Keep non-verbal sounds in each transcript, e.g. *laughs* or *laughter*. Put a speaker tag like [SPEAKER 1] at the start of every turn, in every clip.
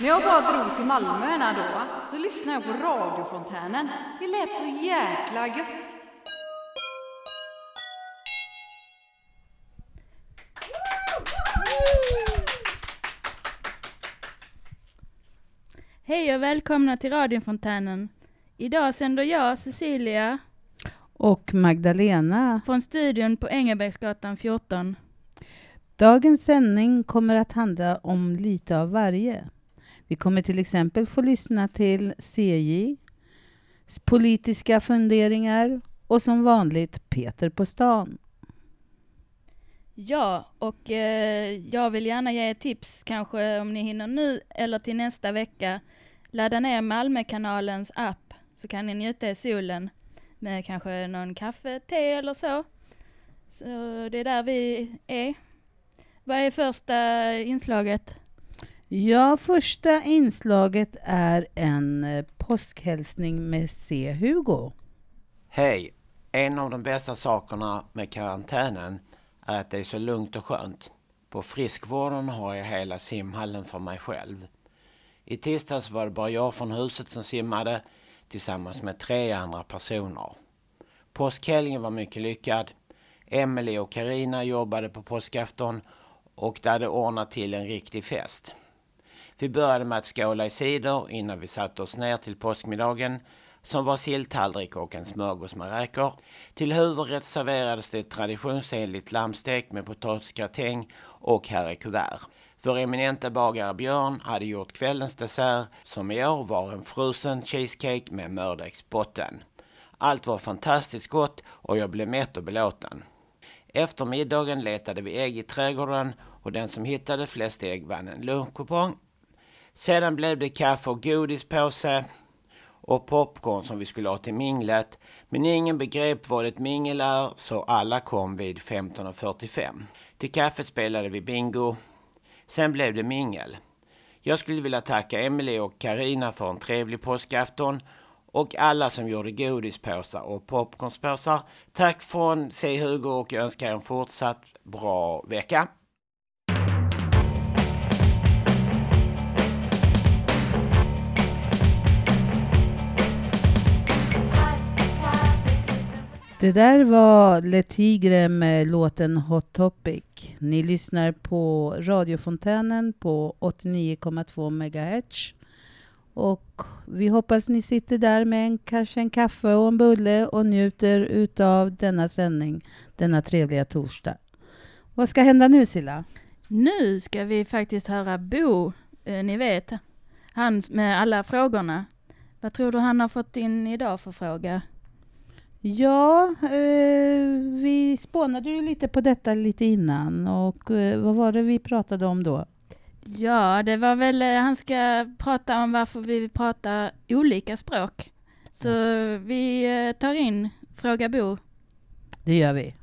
[SPEAKER 1] När jag bara drog till Malmö då, så lyssnade jag på radiofontänen. Det lät så jäkla gött.
[SPEAKER 2] Hej och välkomna till radiofontänen. Idag sänder jag, Cecilia,
[SPEAKER 3] Och Magdalena,
[SPEAKER 2] från studion på Engelbrektsgatan 14.
[SPEAKER 3] dagens sändning kommer att handla om lite av varje. Vi kommer till exempel få lyssna till CJ, politiska funderingar och som vanligt Peter på stan.
[SPEAKER 2] Ja, och eh, jag vill gärna ge ett tips, kanske om ni hinner nu eller till nästa vecka. Ladda ner Malmökanalens app så kan ni njuta i solen med kanske någon kaffe, te eller så. Så det är där vi är. Vad är första inslaget?
[SPEAKER 3] Ja, första inslaget är en eh, påskhälsning med C. Hugo.
[SPEAKER 4] Hej! En av de bästa sakerna med karantänen är att det är så lugnt och skönt. På friskvården har jag hela simhallen för mig själv. I tisdags var det bara jag från huset som simmade tillsammans med tre andra personer. Påskhelgen var mycket lyckad. Emelie och Karina jobbade på påskafton och det hade ordnat till en riktig fest. Vi började med att skåla i cider innan vi satte oss ner till påskmiddagen som var silltallrik och en smörgås med räkor. Till huvudrätt serverades det traditionsenligt lammstek med potatisgratäng och herre kuvert. Vår eminenta bagare Björn hade gjort kvällens dessert som i år var en frusen cheesecake med mördegsbotten. Allt var fantastiskt gott och jag blev mätt och belåten. Efter middagen letade vi ägg i trädgården och den som hittade flest ägg vann en lunchkupong. Sedan blev det kaffe och godispåse och popcorn som vi skulle ha till minglet. Men ingen begrep vad ett mingel är så alla kom vid 15.45. Till kaffet spelade vi bingo. Sen blev det mingel. Jag skulle vilja tacka Emelie och Karina för en trevlig påskafton och alla som gjorde godispåsar och popcornspåsar. Tack från C. Hugo och jag önskar en fortsatt bra vecka.
[SPEAKER 3] Det där var Le Tigre med låten Hot Topic. Ni lyssnar på radiofontänen på 89,2 MHz. Och vi hoppas ni sitter där med en, kanske en kaffe och en bulle och njuter utav denna sändning denna trevliga torsdag. Vad ska hända nu Silla?
[SPEAKER 2] Nu ska vi faktiskt höra Bo, eh, ni vet, han med alla frågorna. Vad tror du han har fått in idag för fråga?
[SPEAKER 3] Ja, eh, vi spånade ju lite på detta lite innan och eh, vad var det vi pratade om då?
[SPEAKER 2] Ja, det var väl, eh, han ska prata om varför vi pratar olika språk. Så vi eh, tar in Fråga Bo.
[SPEAKER 3] Det gör vi.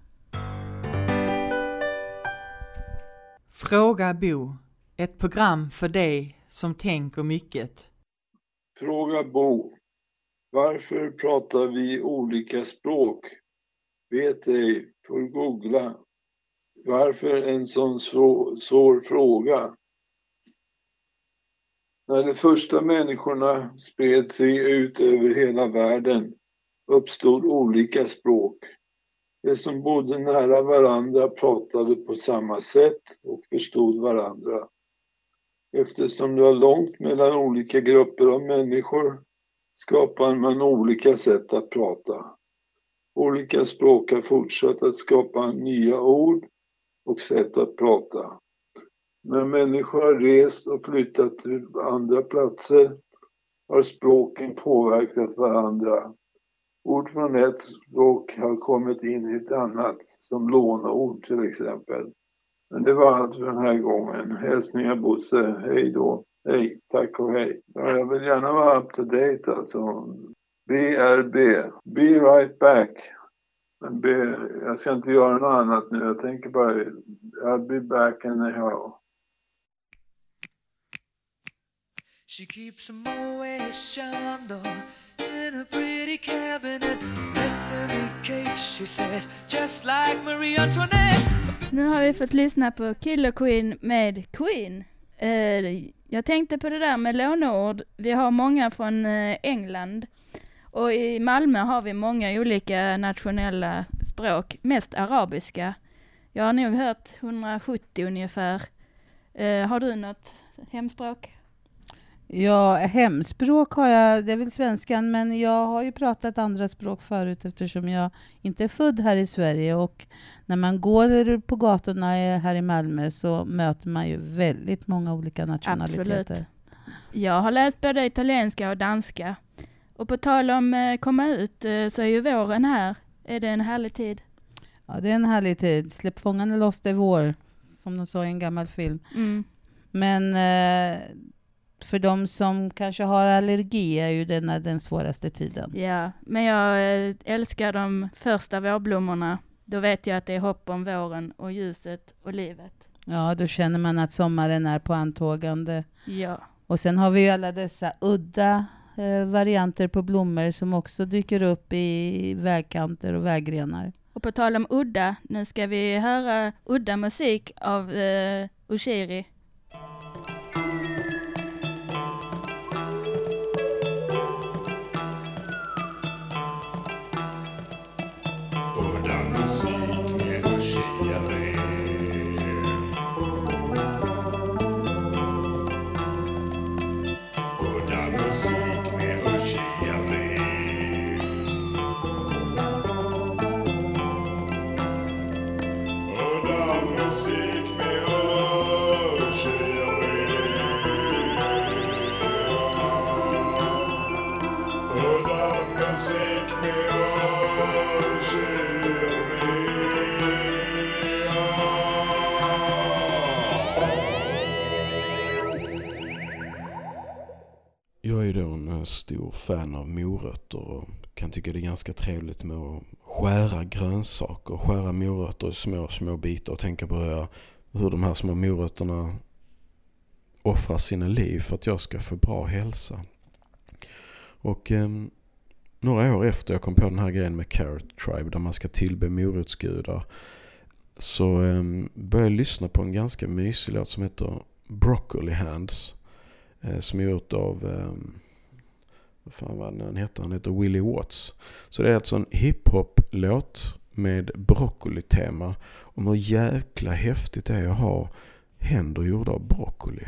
[SPEAKER 5] Fråga Bo, ett program för dig som tänker mycket.
[SPEAKER 6] Fråga Bo. Varför pratar vi olika språk? Vet ej, får googla. Varför en sån svår, svår fråga? När de första människorna spred sig ut över hela världen uppstod olika språk. De som bodde nära varandra pratade på samma sätt och förstod varandra. Eftersom det var långt mellan olika grupper av människor skapar man olika sätt att prata. Olika språk har fortsatt att skapa nya ord och sätt att prata. När människor har rest och flyttat till andra platser har språken påverkat varandra. Ord från ett språk har kommit in i ett annat, som låneord till exempel. Men det var allt för den här gången. Hälsningar Bosse. Hej då. Hej, tack och hej. Ja, jag vill gärna vara up to date alltså. BRB. Be right back. Men B, jag ska inte göra något annat nu. Jag tänker bara, I'll be back anyhow.
[SPEAKER 7] She keeps a Moet Chandon in a pretty cabinet. Bethany cake, she says, just like Marie Antoinette.
[SPEAKER 2] Nu har vi fått lyssna på Killer Queen med Queen. Eh, jag tänkte på det där med låneord. Vi har många från eh, England. Och i Malmö har vi många olika nationella språk, mest arabiska. Jag har nog hört 170 ungefär. Eh, har du något hemspråk?
[SPEAKER 3] Ja, hemspråk har jag, det är väl svenskan, men jag har ju pratat andra språk förut eftersom jag inte är född här i Sverige. Och när man går på gatorna här i Malmö så möter man ju väldigt många olika nationaliteter.
[SPEAKER 2] Absolut. Jag har läst både italienska och danska. Och på tal om eh, komma ut eh, så är ju våren här. Är det en härlig tid?
[SPEAKER 3] Ja, det är en härlig tid. Släpp fångarna loss, det är vår, som de sa i en gammal film.
[SPEAKER 2] Mm.
[SPEAKER 3] Men eh, för de som kanske har allergi är ju denna den svåraste tiden.
[SPEAKER 2] Ja, men jag eh, älskar de första vårblommorna. Då vet jag att det är hopp om våren och ljuset och livet.
[SPEAKER 3] Ja, då känner man att sommaren är på antågande.
[SPEAKER 2] Ja,
[SPEAKER 3] Och sen har vi ju alla dessa udda eh, varianter på blommor som också dyker upp i vägkanter och vägrenar.
[SPEAKER 2] och på tal om udda, nu ska vi höra udda musik av eh, Ushiri.
[SPEAKER 8] En stor fan av morötter och kan tycka det är ganska trevligt med att skära grönsaker, skära morötter i små, små bitar och tänka på hur, de här små morötterna offrar sina liv för att jag ska få bra hälsa. Och eh, några år efter jag kom på den här grejen med Carrot Tribe där man ska tillbe morotsgudar så eh, började jag lyssna på en ganska mysig låt som heter Broccoli Hands. Eh, som är gjort av, eh, fan var den heter? Han heter Willie Watts. Så det är alltså en hiphop-låt med broccoli-tema. Om hur jäkla häftigt det är att ha händer gjorda av broccoli.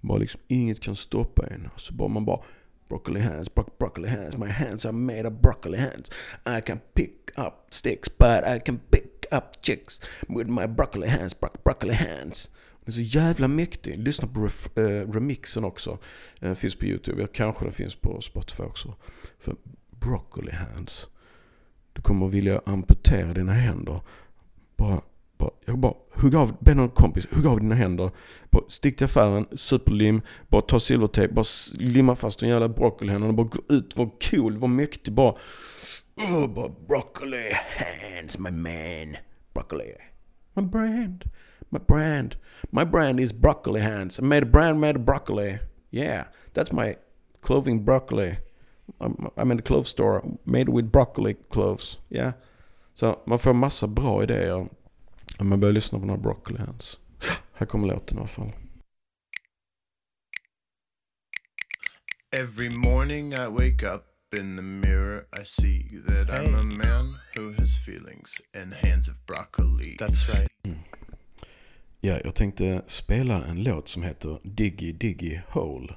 [SPEAKER 8] Bara liksom inget kan stoppa en. Så bara man bara Broccoli hands, bro- broccoli hands. My hands are made of broccoli hands. I can pick up sticks, but I can pick up chicks with my broccoli hands, bro- broccoli hands. Den är så jävla mäktig. Lyssna på ref, eh, remixen också. Den finns på YouTube. Ja, kanske den finns på Spotify också. För broccoli hands. Du kommer vilja amputera dina händer. Bara, bara, jag bara hugg av, be någon kompis, hugg av dina händer. Bara stick till affären, superlim, bara ta silvertejp, bara limma fast de jävla broccolihänderna och bara gå ut, var cool, var mäktig, bara... Oh, bara broccoli hands, my man. Broccoli. My brand. My brand. My brand is broccoli hands. I made a brand made of broccoli. Yeah, that's my clothing broccoli. I'm, I'm in a clothes store made with broccoli clothes. Yeah. Så man får massa bra idéer om man börjar lyssna på några broccoli hands. *gasps* Här kommer låten i alla fall.
[SPEAKER 9] Every morning I wake up in the mirror, I see that I'm a man who has feelings and hands of broccoli. That's right.
[SPEAKER 8] Ja, jag tänkte spela en låt som heter Diggy Diggy Hole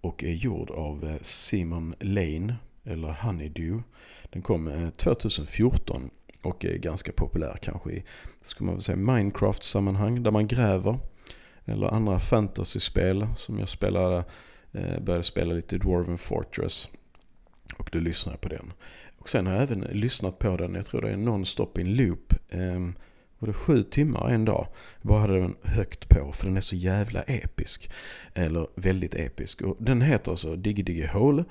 [SPEAKER 8] och är gjord av eh, Simon Lane, eller Honeydew. Den kom eh, 2014 och är ganska populär kanske i, ska man väl säga, Minecraft-sammanhang där man gräver. Eller andra fantasyspel som jag spelade, eh, började spela lite Dwarven Fortress. Och då lyssnade jag på den. Och sen har jag även lyssnat på den, jag tror det är non-stop in loop. Ehm, var det sju timmar en dag. Jag bara hade den högt på för den är så jävla episk. Eller väldigt episk. Och den heter alltså Diggy Diggy Hole.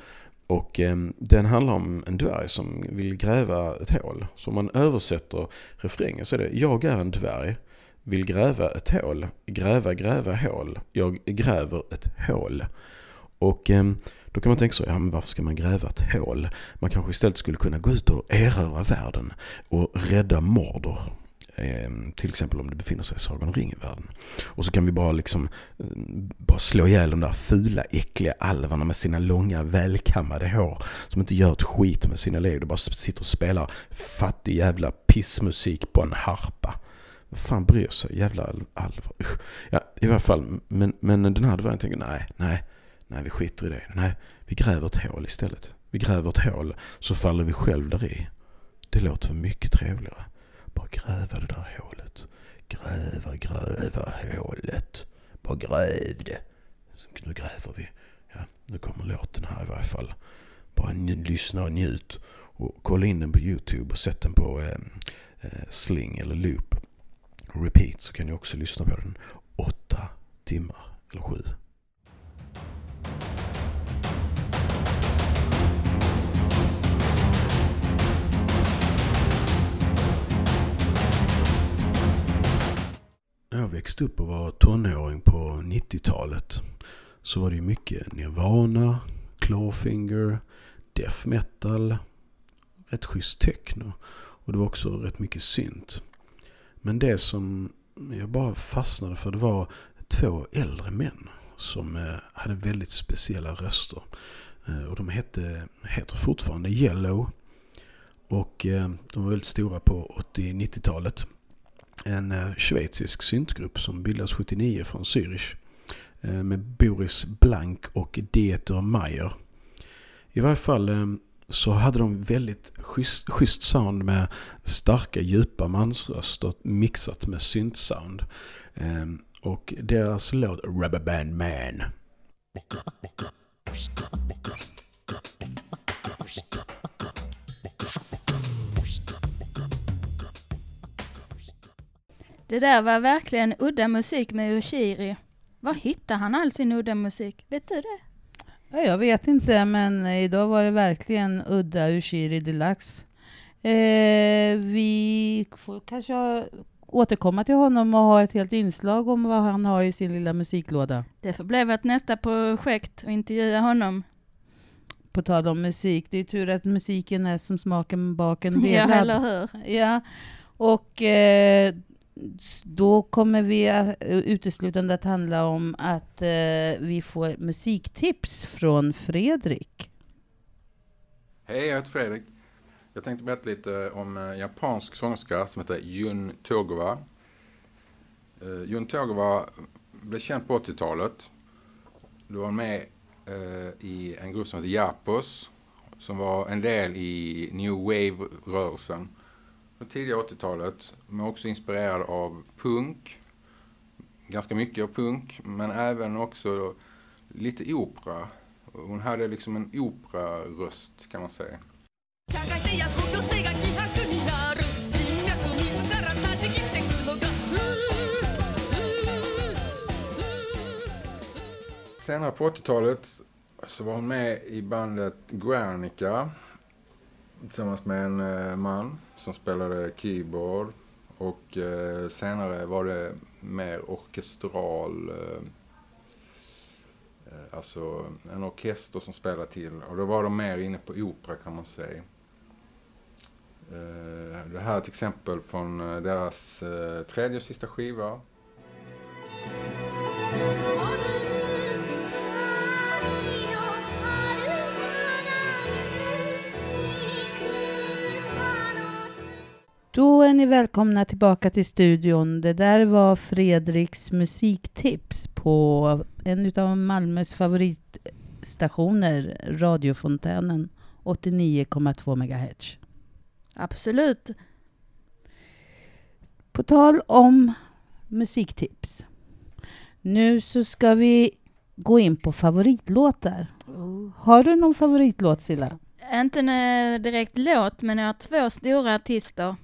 [SPEAKER 8] Och eh, den handlar om en dvärg som vill gräva ett hål. Så om man översätter refrängen så är det Jag är en dvärg, vill gräva ett hål. Gräva, gräva hål. Jag gräver ett hål. Och eh, då kan man tänka så, ja men varför ska man gräva ett hål? Man kanske istället skulle kunna gå ut och erövra världen och rädda Mordor. Ehm, till exempel om det befinner sig i Sagan om ringen-världen. Och så kan vi bara liksom eh, bara slå ihjäl de där fula, äckliga alvarna med sina långa, välkammade hår. Som inte gör ett skit med sina liv. De bara sitter och spelar fattig jävla pissmusik på en harpa. Vad fan bryr sig? Jävla alvar. Usch. Ja, i varje fall. Men, men den här dvärgen tänker nej, nej, nej vi skiter i det. Nej, vi gräver ett hål istället. Vi gräver ett hål så faller vi själv där i. Det låter mycket trevligare. Bara gräva det där hålet. Gräva, gräva hålet. Bara gräv det. Nu gräver vi. Ja, nu kommer låten här i varje fall. Bara lyssna och njut. Och kolla in den på Youtube och sätt den på eh, eh, sling eller loop. Repeat så kan ni också lyssna på den åtta timmar eller sju. När jag växte upp och var tonåring på 90-talet så var det ju mycket Nirvana, Clawfinger, Death Metal, rätt schysst techno. Och det var också rätt mycket synt. Men det som jag bara fastnade för det var två äldre män som eh, hade väldigt speciella röster. Eh, och de hette, heter fortfarande Yellow. Och eh, de var väldigt stora på 80-90-talet en eh, schweizisk syntgrupp som bildades 79 från Zürich eh, med Boris Blank och Dieter Meyer. I varje fall eh, så hade de väldigt schysst, schysst sound med starka djupa mansröster mixat med syntsound. Och deras låt Rubber Band Man
[SPEAKER 2] Det där var verkligen udda musik med Ushiri. Var hittar han all sin udda musik? Vet du det?
[SPEAKER 3] Ja, jag vet inte, men idag var det verkligen udda Ushiri Deluxe. Eh, vi får kanske återkomma till honom och ha ett helt inslag om vad han har i sin lilla musiklåda.
[SPEAKER 2] Det får bli vårt nästa projekt att intervjua honom.
[SPEAKER 3] På tal om musik, det är tur att musiken är som smaken baken delad. *laughs*
[SPEAKER 2] Ja, eller hur?
[SPEAKER 3] Ja, och eh, då kommer vi eh, uteslutande att handla om att eh, vi får musiktips från Fredrik.
[SPEAKER 10] Hej, jag heter Fredrik. Jag tänkte berätta lite om en japansk sångerska som heter Jun Togawa. Eh, Jun Togawa blev känd på 80-talet. Då var med eh, i en grupp som heter Japos som var en del i New Wave-rörelsen på tidiga 80-talet. Men också inspirerad av punk. Ganska mycket av punk, men även också lite opera. Hon hade liksom en operaröst kan man säga. Senare på 80-talet så var hon med i bandet Guernica tillsammans med en eh, man som spelade keyboard och eh, senare var det mer orkestral eh, eh, alltså en orkester som spelade till och då var de mer inne på opera kan man säga. Eh, det här är ett exempel från deras tredje och sista skiva
[SPEAKER 3] Då är ni välkomna tillbaka till studion. Det där var Fredriks musiktips på en av Malmös favoritstationer, radiofontänen 89,2 MHz.
[SPEAKER 2] Absolut.
[SPEAKER 3] På tal om musiktips. Nu så ska vi gå in på favoritlåtar. Oh. Har du någon favoritlåt Silla?
[SPEAKER 2] Inte en direkt låt, men jag har två stora artister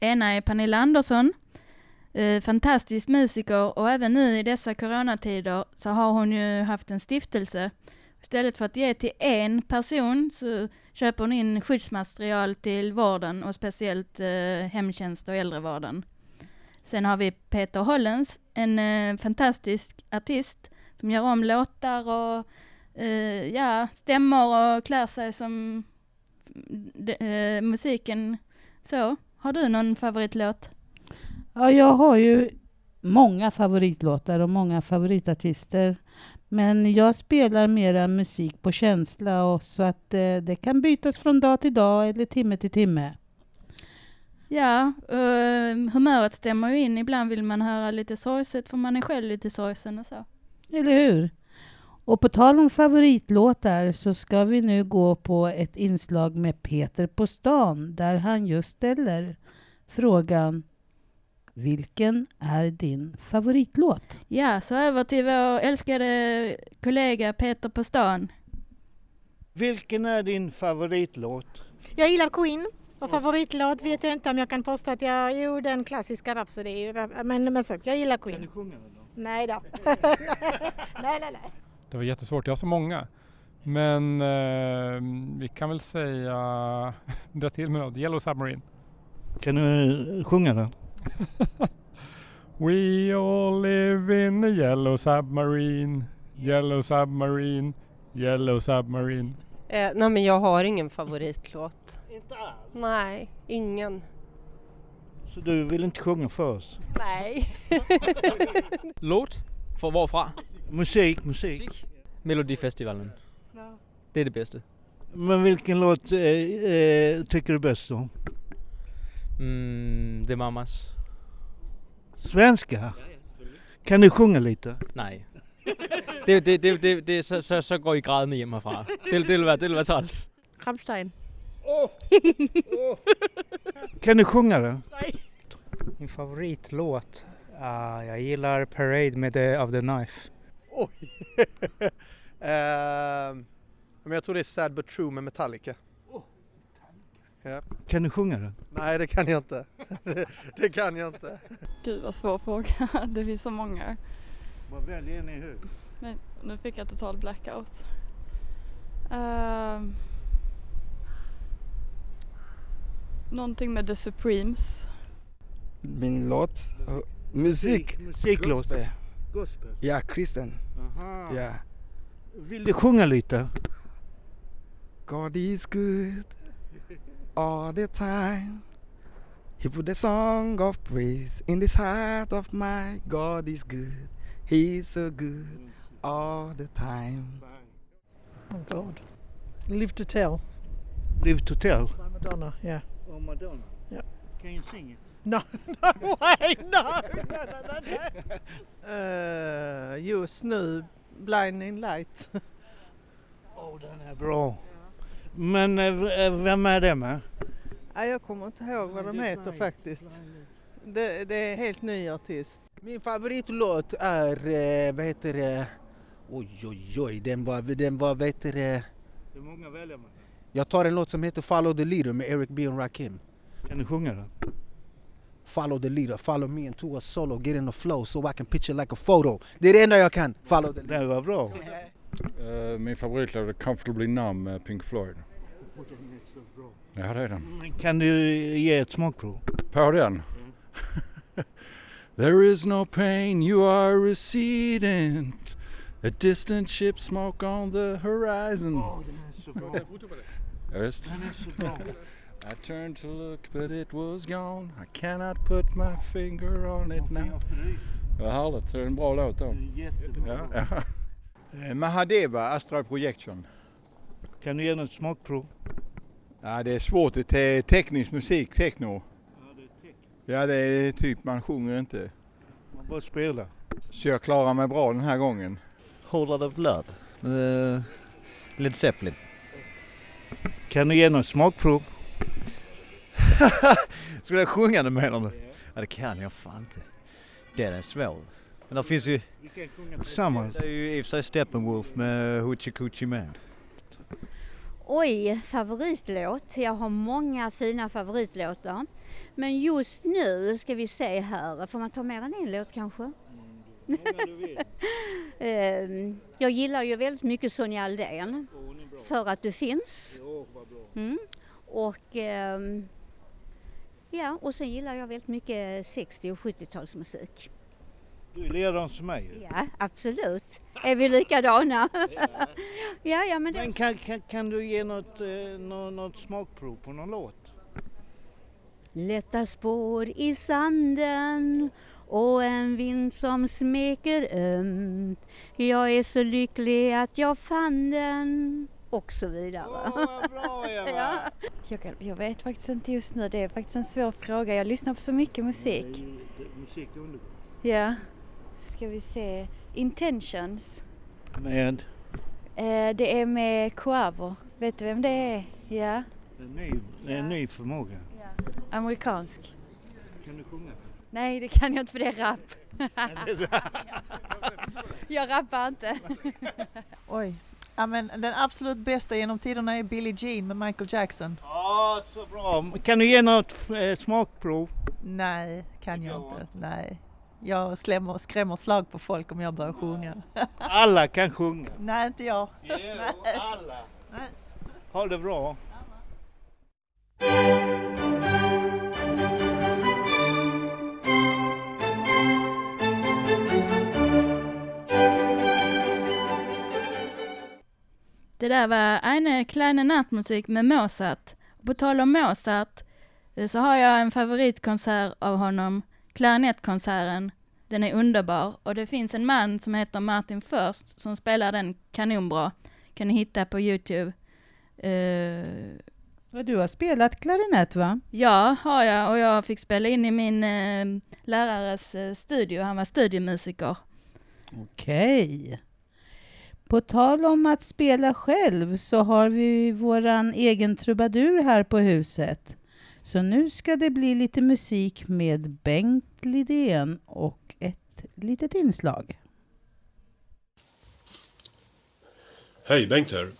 [SPEAKER 2] Ena är Pernilla Andersson, eh, fantastisk musiker och även nu i dessa coronatider så har hon ju haft en stiftelse. Istället för att ge till en person så köper hon in skyddsmaterial till vården och speciellt eh, hemtjänst och äldrevården. Sen har vi Peter Hollens, en eh, fantastisk artist som gör om låtar och eh, ja, stämmer och klär sig som mm, de, eh, musiken så. Har du någon favoritlåt?
[SPEAKER 3] Ja, jag har ju många favoritlåtar och många favoritartister. Men jag spelar mera musik på känsla och så att eh, det kan bytas från dag till dag eller timme till timme.
[SPEAKER 2] Ja, eh, humöret stämmer ju in. Ibland vill man höra lite sorgset för man är själv lite sorgsen och så.
[SPEAKER 3] Eller hur? Och på tal om favoritlåtar så ska vi nu gå på ett inslag med Peter på stan där han just ställer frågan Vilken är din favoritlåt?
[SPEAKER 2] Ja, så över till vår älskade kollega Peter på stan.
[SPEAKER 11] Vilken är din favoritlåt?
[SPEAKER 12] Jag gillar Queen. Och favoritlåt vet jag inte om jag kan påstå att jag... Jo, den klassiska Rhapsody. Men, men så, jag gillar Queen.
[SPEAKER 11] Kan du sjunga den då?
[SPEAKER 12] Nej då. *laughs* nej, nej, nej.
[SPEAKER 13] Det var jättesvårt, jag har så många. Men eh, vi kan väl säga, *laughs* dra till med något, Yellow Submarine.
[SPEAKER 11] Kan du sjunga den? *laughs*
[SPEAKER 13] We all live in a yellow submarine, yellow submarine, yellow submarine.
[SPEAKER 14] Eh, nej men jag har ingen favoritlåt.
[SPEAKER 11] Inte alls?
[SPEAKER 14] Nej, ingen.
[SPEAKER 11] Så du vill inte sjunga för oss?
[SPEAKER 14] Nej.
[SPEAKER 15] Låt? För varfra?
[SPEAKER 11] Musik, musik.
[SPEAKER 15] Melodifestivalen. Det är det bästa.
[SPEAKER 11] Men vilken låt eh, eh, tycker du bäst om?
[SPEAKER 15] Mm, The Mamas.
[SPEAKER 11] Svenska? Kan du sjunga lite?
[SPEAKER 15] Nej. Det, det, det, det, det så, så, så går I grædende hjem herfra. Det, det, vil være, det vil være træls.
[SPEAKER 12] Rammstein.
[SPEAKER 11] Kan du sjunga den?
[SPEAKER 16] Min favoritlåt? Uh, jag gillar Parade med the, of the Knife.
[SPEAKER 17] Oj! *laughs* Ehm, men jag tror det är Sad But True med Metallica. Ja.
[SPEAKER 11] Kan du sjunga den?
[SPEAKER 17] Nej det kan jag inte. det, *laughs* det kan jag inte.
[SPEAKER 18] Gud vad svår fråga. *laughs* Det finns så många.
[SPEAKER 11] Vad väljer ni hur?
[SPEAKER 18] Men nu fick jag total blackout. Uh, någonting med The Supremes.
[SPEAKER 19] Min låt? uh, musik?
[SPEAKER 11] Musiklåt.
[SPEAKER 19] Gospel.
[SPEAKER 11] Gospel.
[SPEAKER 19] Ja, kristen.
[SPEAKER 11] Aha.
[SPEAKER 19] Ja.
[SPEAKER 11] Vill du sjunga lite?
[SPEAKER 19] God is good all the time. He put a song of praise in this heart of mine. God is good. He's so good all the time.
[SPEAKER 20] Oh God. Live to tell.
[SPEAKER 11] Live to tell?
[SPEAKER 20] By Madonna, yeah.
[SPEAKER 11] Oh, Madonna.
[SPEAKER 20] Yeah.
[SPEAKER 11] Can you sing it?
[SPEAKER 20] No, no way, no, no, no, no. Uh, just nu, Blinding Light.
[SPEAKER 11] Åh, oh, den är bra. Men eh, eh, vem är det med?
[SPEAKER 20] Jag kommer inte ihåg vad de heter faktiskt. Det, det är en helt ny artist.
[SPEAKER 21] Min favoritlåt är, vad heter det, oj oj oj, den var, den var, vad heter det,
[SPEAKER 11] Det är många välja med.
[SPEAKER 21] jag tar en låt som heter Follow the leader med Eric B och Rakim.
[SPEAKER 11] Kan du sjunga den?
[SPEAKER 21] Follow the leader, follow me into a solo, get in the flow so I can picture like a photo. Det är det enda jag kan, follow the leader.
[SPEAKER 11] Det var bra.
[SPEAKER 10] Eh, min favoritlåt är Comfortably Numb med Pink Floyd. Ja det är den.
[SPEAKER 11] Men Kan du ge ett smakprov?
[SPEAKER 10] På den? *laughs* There is no pain, you are receding. A distant ship smoke on the horizon. Ja, visst.
[SPEAKER 11] Den är så bra.
[SPEAKER 10] I turned to look but it was gone. I cannot put my finger on it now. Vad härligt, det är en bra låt då.
[SPEAKER 11] Jättebra.
[SPEAKER 10] Ja, ja.
[SPEAKER 22] Eh, Mahadeva, Astral Projection.
[SPEAKER 11] Kan du ge något smakprov?
[SPEAKER 22] Ja, det är svårt. Det är teknisk musik, techno. Ja, det är typ man sjunger inte.
[SPEAKER 11] Man bara spelar.
[SPEAKER 22] Så jag klarar mig bra den här gången.
[SPEAKER 23] Whole lot of love. Uh, Led Zeppelin.
[SPEAKER 11] Kan du ge något smakprov? *laughs*
[SPEAKER 23] Skulle jag sjunga den menar du? Ja det kan jag fan inte. Den är svår. Men det finns ju...
[SPEAKER 11] Tillsammans.
[SPEAKER 23] Det är ju i och för sig Steppenwolf med Hoochie Coochie Man.
[SPEAKER 24] Oj, favoritlåt. Jag har många fina favoritlåtar. Men just nu ska vi se här, får man ta mer än en låt kanske? *laughs* Ehm, jag gillar ju väldigt mycket Sonja Aldén. För att du finns. Mm. Och ehm, ja, och sen gillar jag väldigt mycket 60 och 70-talsmusik.
[SPEAKER 11] Du är likadan som mig.
[SPEAKER 24] Ja, absolut. Är vi likadana? *laughs* ja, ja, men det...
[SPEAKER 11] Men kan, kan, kan du ge något, eh, nå- något smakprov på någon låt?
[SPEAKER 24] Lätta spår i sanden och en vind som smeker ömt. Jag är så lycklig att jag fann den och så vidare. *laughs* ja.
[SPEAKER 25] Jag, kan, jag vet faktiskt inte just nu, det är faktiskt en svår fråga. Jag lyssnar på så mycket musik.
[SPEAKER 11] Musik är underbart.
[SPEAKER 25] Ja. Ska vi se. Intentions.
[SPEAKER 11] Med
[SPEAKER 25] Eh, det är med Quavo. Vet du vem det är? Ja.
[SPEAKER 11] en ny, det är en ny förmåga.
[SPEAKER 25] Amerikansk.
[SPEAKER 11] Kan du sjunga?
[SPEAKER 25] Nej, det kan jag inte för det är rap. *laughs* jag rappar inte. *laughs*
[SPEAKER 26] Oj. Ja, men den absolut bästa genom tiderna är Billie Jean med Michael Jackson.
[SPEAKER 11] Ja, så bra. Kan du ge något eh, smakprov?
[SPEAKER 26] Nej, kan jag inte. Nej. Jag slämmer, skrämmer slag på folk om jag börjar sjunga. *laughs*
[SPEAKER 11] Alla kan sjunga.
[SPEAKER 26] Nej, inte jag.
[SPEAKER 11] Jo, alla. Ha det bra.
[SPEAKER 2] Det där var Eine kleine Nattmusik med Mozart. På tal om Mozart eh, så har jag en favoritkonsert av honom, klarinettkonserten. Den är underbar och det finns en man som heter Martin Först som spelar den kanonbra. Kan ni hitta på Youtube.
[SPEAKER 3] Och du har spelat klarinett va?
[SPEAKER 2] Ja, har jag och jag fick spela in i min eh, lärares eh, studio. Han var studiemusiker.
[SPEAKER 3] Okej. På tal om att spela själv så har vi våran egen trubadur här på huset. Så nu ska det bli lite musik med Bengt Lidén och ett litet inslag.
[SPEAKER 27] Hej, Bengt här.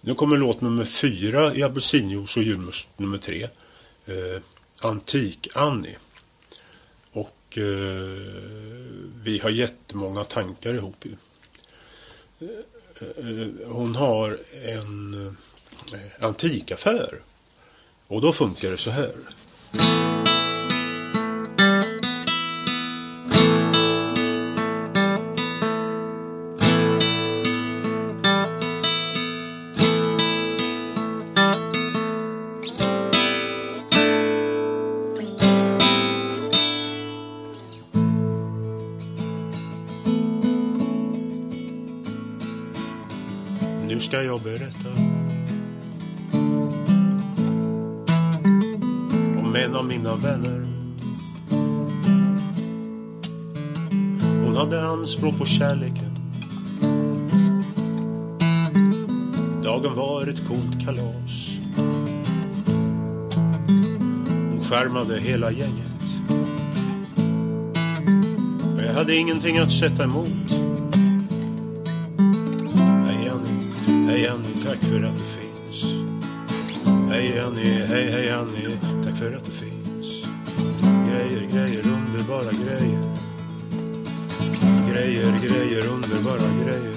[SPEAKER 27] Nu kommer låt nummer fyra i Apelsinjuice och julmust nummer tre. Eh, Antik-Annie. Och eh, vi har jättemånga tankar ihop ju. Eh, eh, hon har en eh, antikaffär. Och då funkar det så här. Nu ska jag berätta om en av mina vänner. Hon hade anspråk på kärleken. Dagen var ett coolt kalas. Hon skärmade hela gänget. Men jag hade ingenting att sätta emot. Tack för att du finns. Hej Annie, hej hej Annie, tack för att du finns. Grejer, grejer, underbara grejer. Grejer, grejer, underbara grejer.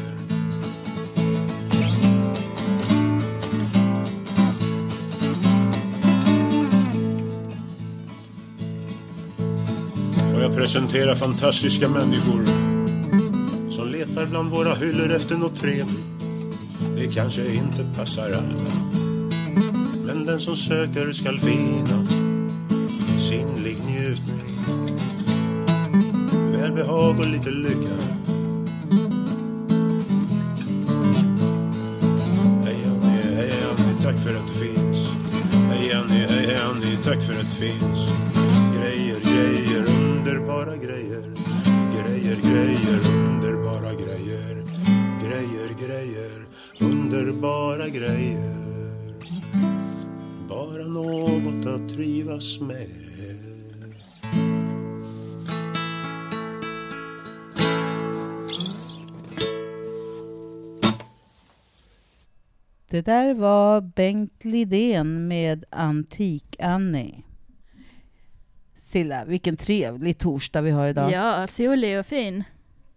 [SPEAKER 27] Får jag presentera fantastiska människor som letar bland våra hyllor efter något trevligt. Det kanske inte passar alla. Men den som söker skall finna sinnlig njutning. Välbehag och lite lycka. Hej Annie, hej Annie, tack för att du finns. Hej Annie, hej Annie, tack för att du finns. Grejer, grejer, underbara grejer. Grejer, grejer, underbara grejer. Bara något att trivas med.
[SPEAKER 3] Det där var Bengt Lidén med Antik-Annie. Silla, vilken trevlig torsdag vi har idag.
[SPEAKER 2] Ja, solig och fin.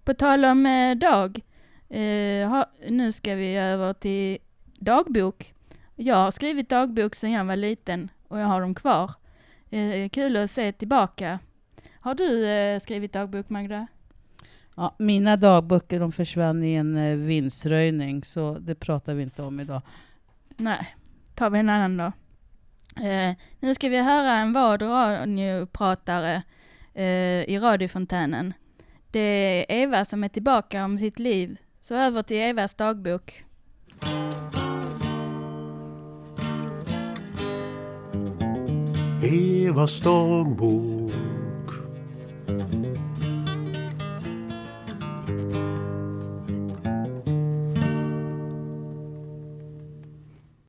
[SPEAKER 2] På tal om eh, dag. Eh, ha, nu ska vi över till dagbok. Jag har skrivit dagbok sedan jag var liten och jag har dem kvar. Eh, kul att se tillbaka. Har du eh, skrivit dagbok, Magda?
[SPEAKER 3] Ja, mina dagböcker de försvann i en eh, vindsröjning, så det pratar vi inte om idag.
[SPEAKER 2] Nej, tar vi en annan då. Eh, nu ska vi höra en vad radiopratare eh, i radiofontänen. Det är Eva som är tillbaka om sitt liv. Så över till Evas dagbok.
[SPEAKER 28] Evas dagbok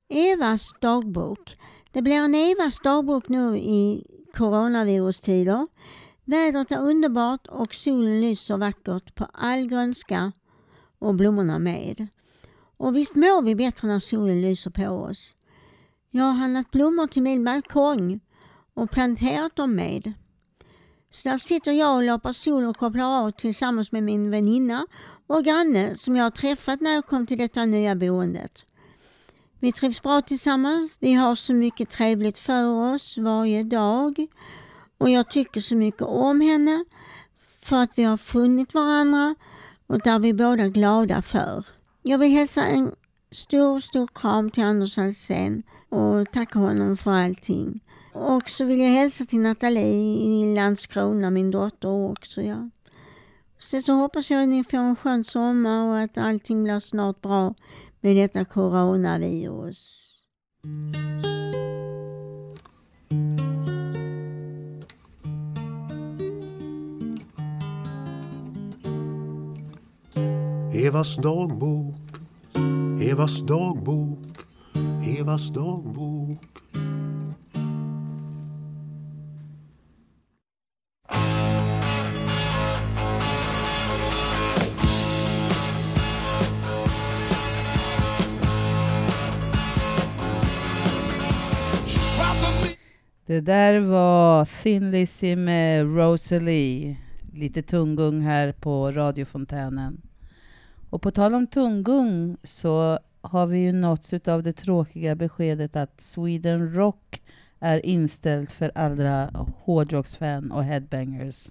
[SPEAKER 29] Evas dagbok. Det blir en Evas dagbok nu i coronavirustider. Vädret är underbart och solen lyser vackert på all grönska och blommorna med. Och visst mår vi bättre när solen lyser på oss. Jag har handlat blommor till min balkong och planterat dem med. Så där sitter jag och loppar sol och kopplar av tillsammans med min väninna och granne som jag har träffat när jag kom till detta nya boendet. Vi trivs bra tillsammans. Vi har så mycket trevligt för oss varje dag. Och jag tycker så mycket om henne för att vi har funnit varandra och där vi båda är glada för. Jag vill hälsa en stor, stor kram till Anders Alsén och tacka honom för allting. Och så vill jag hälsa till Nathalie i Landskrona, min dotter också. Ja. Sen så hoppas jag att ni får en skön sommar och att allting blir snart bra med detta coronavirus.
[SPEAKER 28] Evas dagbok Evas dagbok Evas dagbok
[SPEAKER 3] Det där var Thin Lizzy med Rosalie. Lite tunggung här på radiofontänen. Och på tal om tunggung så har vi ju nåtts av det tråkiga beskedet att Sweden Rock är inställt för alla hårdrocksfan och headbangers.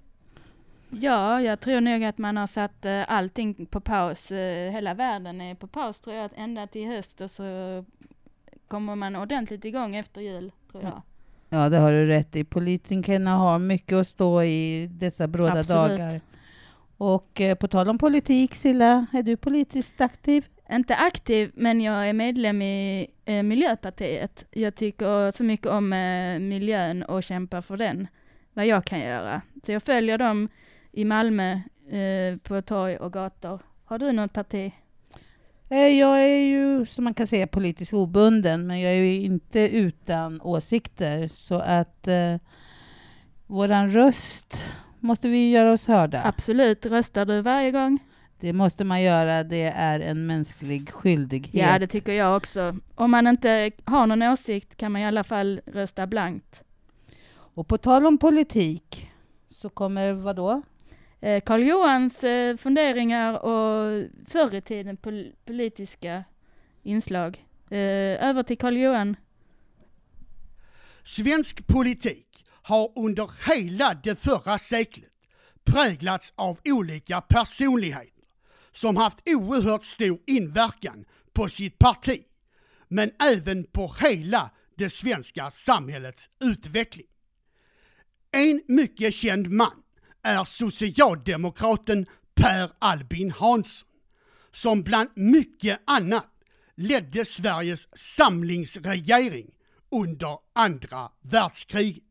[SPEAKER 2] Ja, jag tror nog att man har satt eh, allting på paus. Eh, hela världen är på paus tror jag, ända till höst och så kommer man ordentligt igång efter jul, tror jag.
[SPEAKER 3] Ja, det har du rätt i. Politikerna har mycket att stå i dessa bråda
[SPEAKER 2] Absolut.
[SPEAKER 3] dagar. Och eh, på tal om politik, Silla, är du politiskt aktiv?
[SPEAKER 2] Inte aktiv, men jag är medlem i eh, Miljöpartiet. Jag tycker så mycket om eh, miljön och kämpar för den, vad jag kan göra. Så jag följer dem i Malmö eh, på torg och gator. Har du något parti?
[SPEAKER 3] Eh, Jag är ju, som man kan säga, politiskt obunden, men jag är ju inte utan åsikter. Så att eh, våran röst måste vi göra oss hörda.
[SPEAKER 2] Absolut. Röstar du varje gång?
[SPEAKER 3] Det måste man göra. Det är en mänsklig skyldighet.
[SPEAKER 2] Ja, det tycker jag också. Om man inte har någon åsikt kan man i alla fall rösta blankt.
[SPEAKER 3] Och på tal om politik så kommer vad då?
[SPEAKER 2] Eh, Karl Johans eh, funderingar och förr i tiden pol- politiska inslag. Eh, över till Karl Johan.
[SPEAKER 30] Svensk politik har under hela det förra seklet präglats av olika personligheter som haft oerhört stor inverkan på sitt parti, men även på hela det svenska samhällets utveckling. En mycket känd man är socialdemokraten Per Albin Hansson, som bland mycket annat ledde Sveriges samlingsregering under andra världskriget.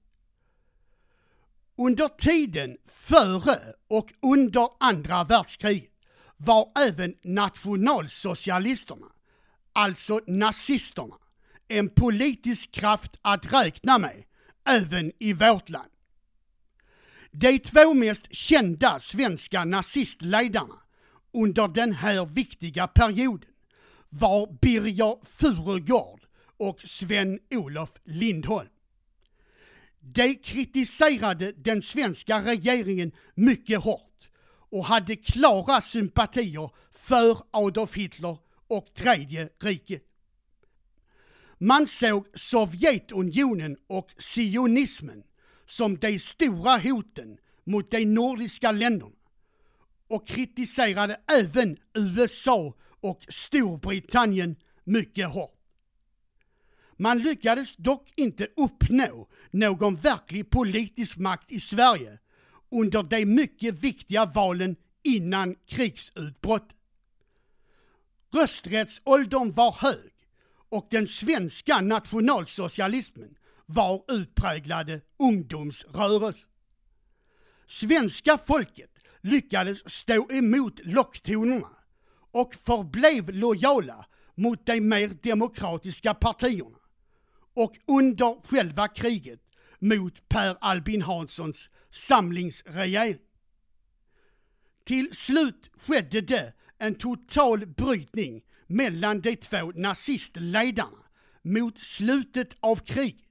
[SPEAKER 30] Under tiden före och under andra världskriget var även nationalsocialisterna, alltså nazisterna, en politisk kraft att räkna med även i vårt land. De två mest kända svenska nazistledarna under den här viktiga perioden var Birger Furugård och Sven-Olof Lindholm. De kritiserade den svenska regeringen mycket hårt och hade klara sympatier för Adolf Hitler och Tredje riket. Man såg Sovjetunionen och sionismen som de stora hoten mot de nordiska länderna och kritiserade även USA och Storbritannien mycket hårt. Man lyckades dock inte uppnå någon verklig politisk makt i Sverige under de mycket viktiga valen innan krigsutbrottet. Rösträttsåldern var hög och den svenska nationalsocialismen var utpräglade ungdomsrörelse. Svenska folket lyckades stå emot locktonerna och förblev lojala mot de mer demokratiska partierna och under själva kriget mot Per Albin Hanssons samlingsregering. Till slut skedde det en total brytning mellan de två nazistledarna mot slutet av kriget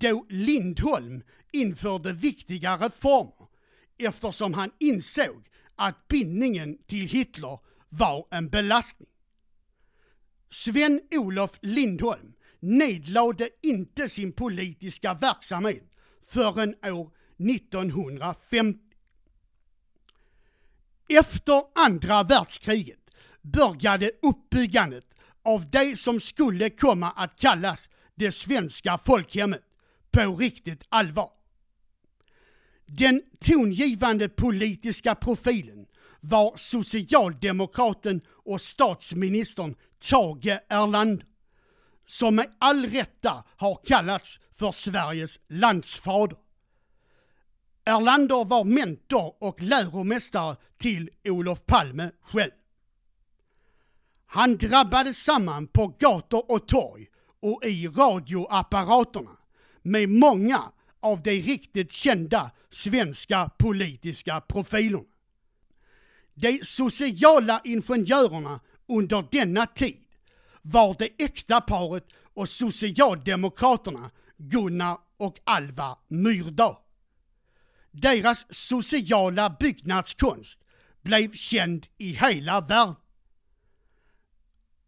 [SPEAKER 30] då Lindholm införde viktiga reformer eftersom han insåg att bindningen till Hitler var en belastning. Sven-Olof Lindholm nedlade inte sin politiska verksamhet förrän år 1950. Efter andra världskriget började uppbyggandet av det som skulle komma att kallas det svenska folkhemmet på riktigt allvar. Den tongivande politiska profilen var socialdemokraten och statsministern Tage Erlander, som med all rätta har kallats för Sveriges landsfader. Erlander var mentor och läromästare till Olof Palme själv. Han drabbade samman på gator och torg och i radioapparaterna med många av de riktigt kända svenska politiska profilerna. De sociala ingenjörerna under denna tid var det äkta paret och socialdemokraterna Gunnar och Alva Myrdal. Deras sociala byggnadskonst blev känd i hela världen.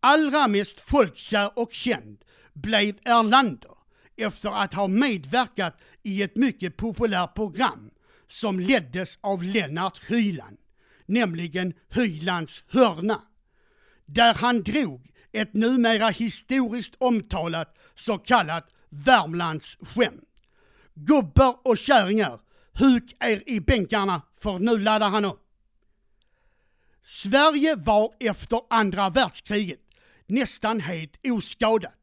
[SPEAKER 30] Allra mest folkkär och känd blev Erlander efter att ha medverkat i ett mycket populärt program som leddes av Lennart Hyland, nämligen Hylands hörna, där han drog ett numera historiskt omtalat så kallat Värmlandsskämt. Gubbar och kärringar, huk er i bänkarna för nu laddar han upp. Sverige var efter andra världskriget nästan helt oskadat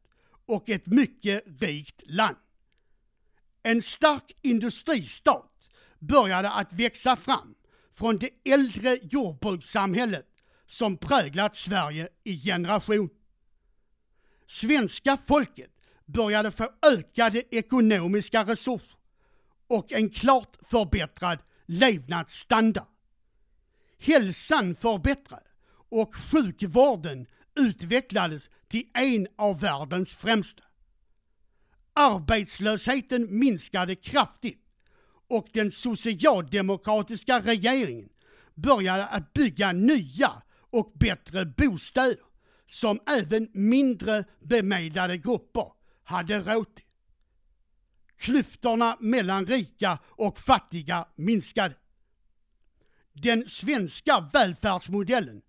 [SPEAKER 30] och ett mycket rikt land. En stark industristat började att växa fram från det äldre jordbrukssamhället som präglat Sverige i generation. Svenska folket började få ökade ekonomiska resurser och en klart förbättrad levnadsstandard. Hälsan förbättrades och sjukvården utvecklades till en av världens främsta. Arbetslösheten minskade kraftigt och den socialdemokratiska regeringen började att bygga nya och bättre bostäder som även mindre bemedlade grupper hade råd till. Klyftorna mellan rika och fattiga minskade. Den svenska välfärdsmodellen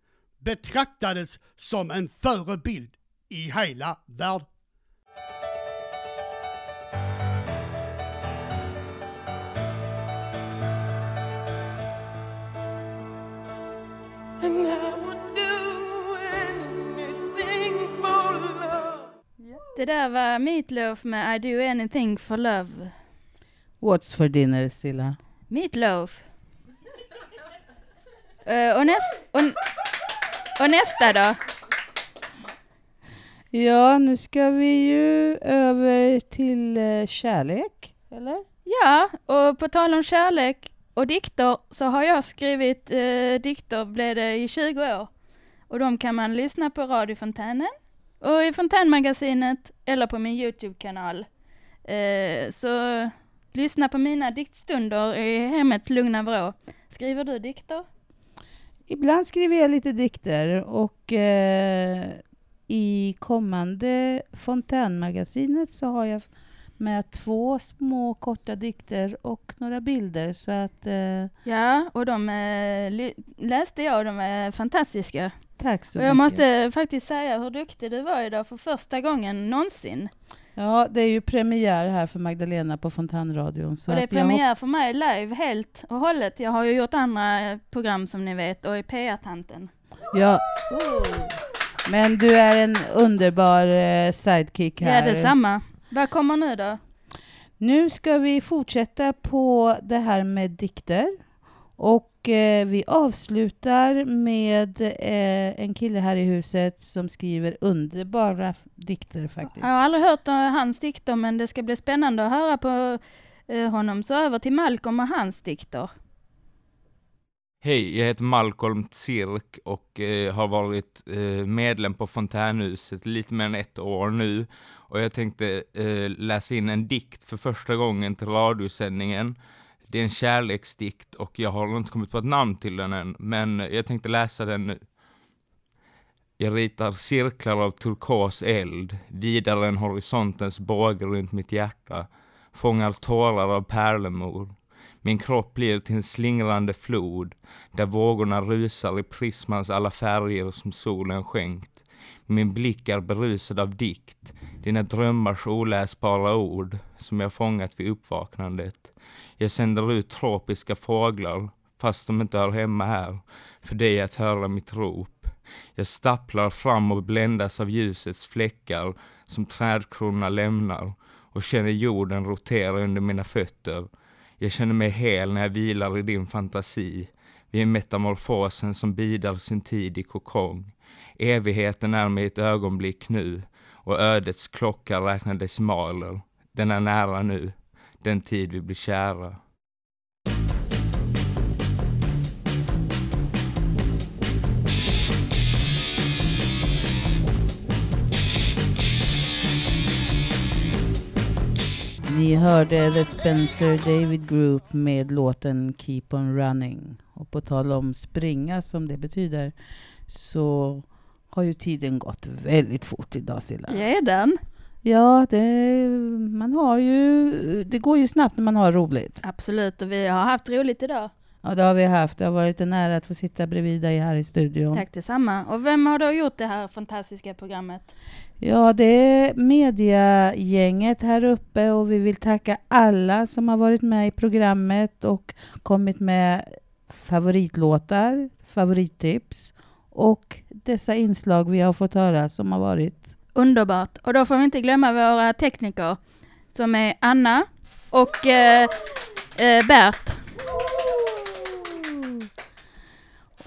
[SPEAKER 30] betraktades som en förebild i hela världen.
[SPEAKER 2] Det där var Meatloaf med I do anything for love.
[SPEAKER 3] What's for dinner, Silla?
[SPEAKER 2] Meatloaf. *laughs* Eh, och, näst, och, och nästa då?
[SPEAKER 3] Ja, nu ska vi ju över till eh, kärlek, eller?
[SPEAKER 2] Ja, och på tal om kärlek och dikter så har jag skrivit eh, dikter, blev det i 20 år. Och de kan man lyssna på radiofontänen och i Fontänmagasinet eller på min Youtube-kanal. Eh, så lyssna på mina diktstunder i hemmets lugna vrå. Skriver du dikter?
[SPEAKER 3] Ibland skriver jag lite dikter och eh, i kommande Fontänmagasinet så har jag med två små korta dikter och några bilder så att... Eh,
[SPEAKER 2] Ja, och de eh, läste jag och de är fantastiska.
[SPEAKER 3] Tack så
[SPEAKER 2] och jag
[SPEAKER 3] mycket.
[SPEAKER 2] måste faktiskt säga hur duktig du var idag för första gången någonsin.
[SPEAKER 3] Ja, det är ju premiär här för Magdalena på Fontanradion. Så
[SPEAKER 2] och det är premiär för mig live helt och hållet. Jag har ju gjort andra eh, program som ni vet och är PR-tanten.
[SPEAKER 3] Ja. Men du är en underbar eh, sidekick
[SPEAKER 2] Ja,
[SPEAKER 3] här.
[SPEAKER 2] detsamma. Vad kommer nu då?
[SPEAKER 3] Nu ska vi fortsätta på det här med dikter. Och eh, vi avslutar med eh, en kille här i huset som skriver underbara dikter faktiskt.
[SPEAKER 2] Jag har aldrig hört hans dikter men det ska bli spännande att höra på eh, honom. Så över till Malcolm och hans dikter.
[SPEAKER 31] Hej, jag heter Malcolm Tsirk och eh, har varit eh, medlem på Fontänhuset lite mer än ett år nu. Och jag tänkte eh, läsa in en dikt för första gången till radiosändningen. Det är en kärleksdikt och jag har inte kommit på ett namn till den än, men jag tänkte läsa den nu. Jag ritar cirklar av turkos eld, vidare än horisontens båge runt mitt hjärta, fångar tårar av pärlemor. Min kropp blir till en slingrande flod, där vågorna rusar i prismans alla färger som solen skänkt. Min blick är berusad av dikt, dina drömmars oläsbara ord, som jag fångat vid uppvaknandet. Jag sänder ut tropiska fåglar, fast de inte hör hemma här, för dig att höra mitt rop. Jag stapplar fram och bländas av ljusets fläckar som trädkronorna lämnar och känner jorden rotera under mina fötter. Jag känner mig hel när jag vilar i din fantasi. Vi är metamorfosen som bidar sin tid i kokong. Evigheten är med ett ögonblick nu och ödets klocka räknar decimaler. Den är nära nu, den tid vi blir kära.
[SPEAKER 3] Ni hörde The Spencer David Group med låten Keep on Running. Och på tal om springa som det betyder så har ju tiden gått väldigt fort idag Silla.
[SPEAKER 2] Redan?
[SPEAKER 3] Ja, det, man har ju, det går ju snabbt när man har roligt.
[SPEAKER 2] Absolut, och vi har haft roligt idag.
[SPEAKER 3] Ja, det har vi haft. Det har varit en ära att få sitta bredvid dig här i studion.
[SPEAKER 2] Tack detsamma. Och vem har då gjort det här fantastiska programmet?
[SPEAKER 3] Ja, det är mediagänget här uppe och vi vill tacka alla som har varit med i programmet och kommit med favoritlåtar, favorittips och dessa inslag vi har fått höra som har varit
[SPEAKER 2] Underbart. Och då får vi inte glömma våra tekniker som är Anna och eh, eh, Bert.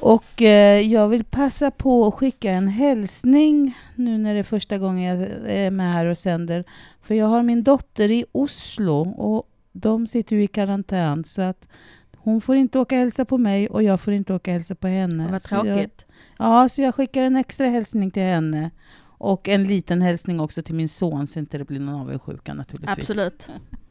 [SPEAKER 3] Och eh, jag vill passa på att skicka en hälsning nu när det är första gången jag är med här och sänder. För jag har min dotter i Oslo och de sitter ju i karantän så att hon får inte åka och hälsa på mig och jag får inte åka och hälsa på henne.
[SPEAKER 2] Vad
[SPEAKER 3] Så jag,
[SPEAKER 2] tråkigt.
[SPEAKER 3] ja, så jag skickar en extra hälsning till henne. Och en liten hälsning också till min son så inte det blir någon avundsjuka naturligtvis.
[SPEAKER 2] Absolut.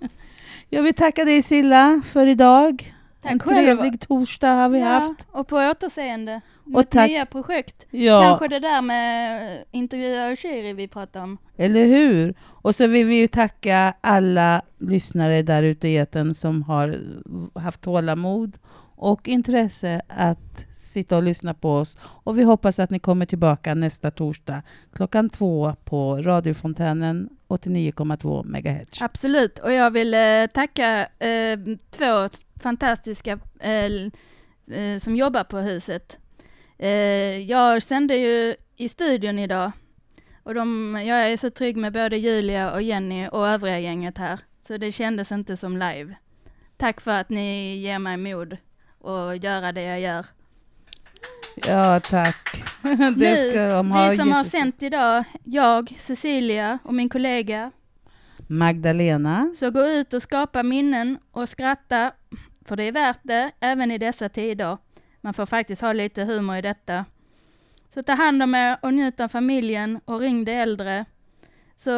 [SPEAKER 2] *laughs*
[SPEAKER 3] Jag vill tacka dig Silla för idag.
[SPEAKER 2] Tack
[SPEAKER 3] en
[SPEAKER 2] själv.
[SPEAKER 3] trevlig torsdag har vi
[SPEAKER 2] ja,
[SPEAKER 3] haft.
[SPEAKER 2] och på återseende.
[SPEAKER 3] Och
[SPEAKER 2] Med
[SPEAKER 3] tack-
[SPEAKER 2] nya projekt.
[SPEAKER 3] Ja.
[SPEAKER 2] Kanske det där med eh, intervjua Shiri vi pratade om.
[SPEAKER 3] Eller hur? Och så vill vi ju tacka alla lyssnare där ute i etern som har haft tålamod och intresse att sitta och lyssna på oss. Och vi hoppas att ni kommer tillbaka nästa torsdag klockan två på radiofontänen 89,2 MHz.
[SPEAKER 2] Absolut, och jag vill eh, tacka eh, två fantastiska eh, eh, som jobbar på huset. Eh, jag sände ju i studion idag och de, jag är så trygg med både Julia och Jenny och övriga gänget här, så det kändes inte som live. Tack för att ni ger mig mod att göra det jag gör.
[SPEAKER 3] Ja, tack. *laughs* Det ska de ha
[SPEAKER 2] vi som har sänt idag, jag, Cecilia och min kollega,
[SPEAKER 3] Magdalena.
[SPEAKER 2] Så gå ut och skapa minnen och skratta, för det är värt det även i dessa tider. Man får faktiskt ha lite humor i detta. Så ta hand om er och njut av familjen och ring de äldre. Så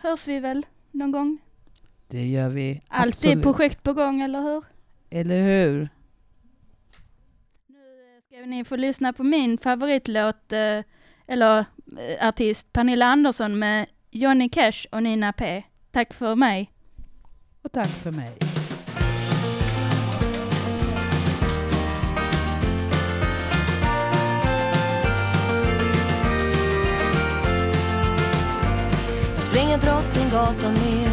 [SPEAKER 2] hörs vi väl någon gång.
[SPEAKER 3] Det gör vi
[SPEAKER 2] Alltid
[SPEAKER 3] absolut.
[SPEAKER 2] projekt på gång, eller hur?
[SPEAKER 3] Eller hur?
[SPEAKER 2] Ska ni få lyssna på min favoritlåt, eh, eller eh, artist, Pernilla Andersson med Johnny Cash och Nina P. Tack för mig.
[SPEAKER 3] Och tack för mig.
[SPEAKER 32] Springer Drottninggatan ner.